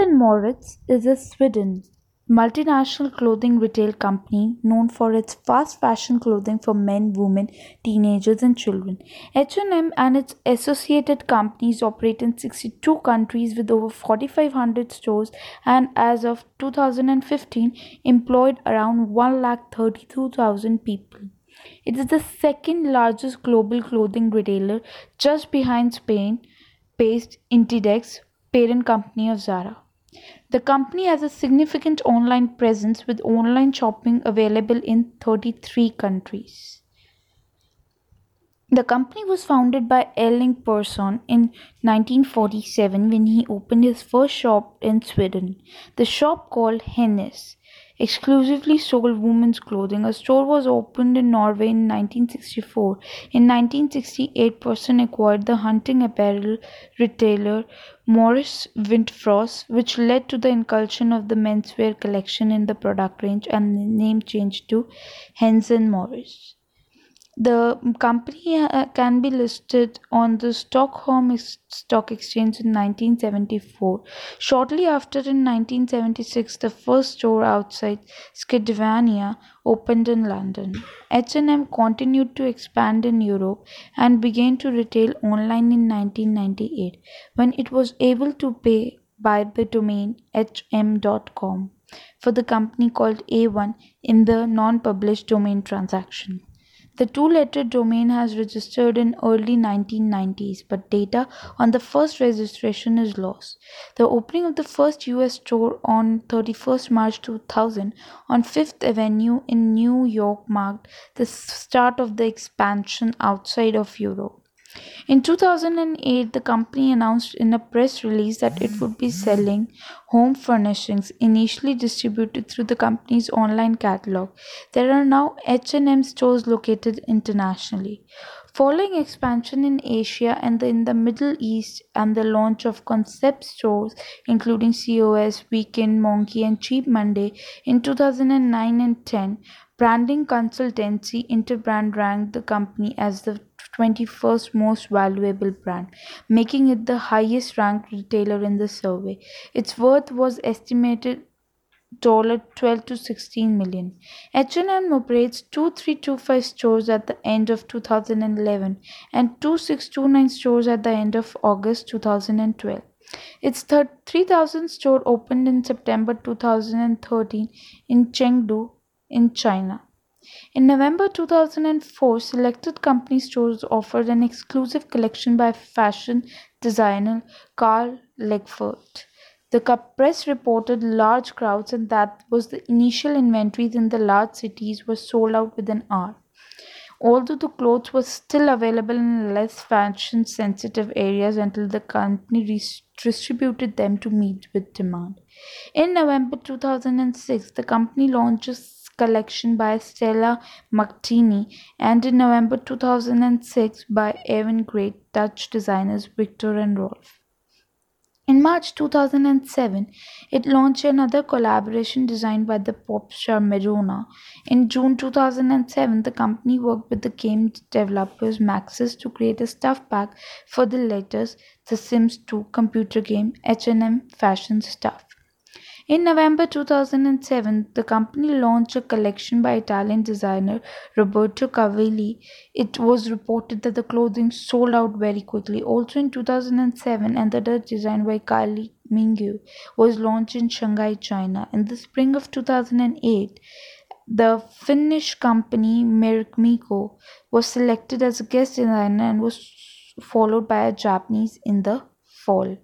and Mauritz is a Sweden multinational clothing retail company known for its fast fashion clothing for men, women, teenagers and children. H&M and its associated companies operate in 62 countries with over 4500 stores and as of 2015 employed around 1,32,000 people. It is the second largest global clothing retailer just behind Spain based Inditex, parent company of Zara. The company has a significant online presence with online shopping available in 33 countries. The company was founded by Erling Persson in 1947 when he opened his first shop in Sweden. The shop called Hennes exclusively sold women's clothing. A store was opened in Norway in 1964. In 1968, Persson acquired the hunting apparel retailer Mauritz Widforss, which led to the inclusion of the menswear collection in the product range and the name changed to Hennes and Mauritz. The company uh, can be listed on the Stockholm Stock Exchange in 1974. Shortly after, in 1976, the first store outside Scandinavia opened in London. H&M continued to expand in Europe and began to retail online in 1998 when it was able to pay by the domain hm.com for the company called A1 in the non-published domain transaction. The two-letter domain has registered in early 1990s, but data on the first registration is lost. The opening of the first US store on 31st March 2000 on Fifth Avenue in New York marked the start of the expansion outside of Europe. In 2008, the company announced in a press release that it would be selling home furnishings initially distributed through the company's online catalog. There are now H&M stores located internationally. Following expansion in Asia and in the Middle East and the launch of concept stores including COS, Weekend, Monki and Cheap Monday in 2009 and 10, branding consultancy Interbrand ranked the company as the 21st most valuable brand, making it the highest ranked retailer in the survey. Its worth was estimated $12 to 16 million. H&M operates 2325 stores at the end of 2011 and 2629 stores at the end of August 2012. Its 3000 store opened in September 2013 in Chengdu in China. In November 2004, selected company stores offered an exclusive collection by fashion designer Karl Lagerfeld. The press reported large crowds and that was the initial inventories in the large cities were sold out within hours. Although the clothes were still available in less fashion sensitive areas until the company redistributed them to meet with demand. In November 2006, the company launches collection by Stella McCartney and in November 2006 by avant-garde Dutch designers Viktor and Rolf. In March 2007, it launched another collaboration designed by the pop star Madonna. In June 2007, the company worked with the game developers Maxis to create a stuff pack for the latest The Sims 2 computer game H&M Fashion Stuff. In November 2007, the company launched a collection by Italian designer Roberto Cavalli. It was reported that the clothing sold out very quickly. Also in 2007, another design by Kylie Minogue was launched in Shanghai, China. In the spring of 2008, the Finnish company Marimekko was selected as a guest designer and was followed by a Japanese in the fall.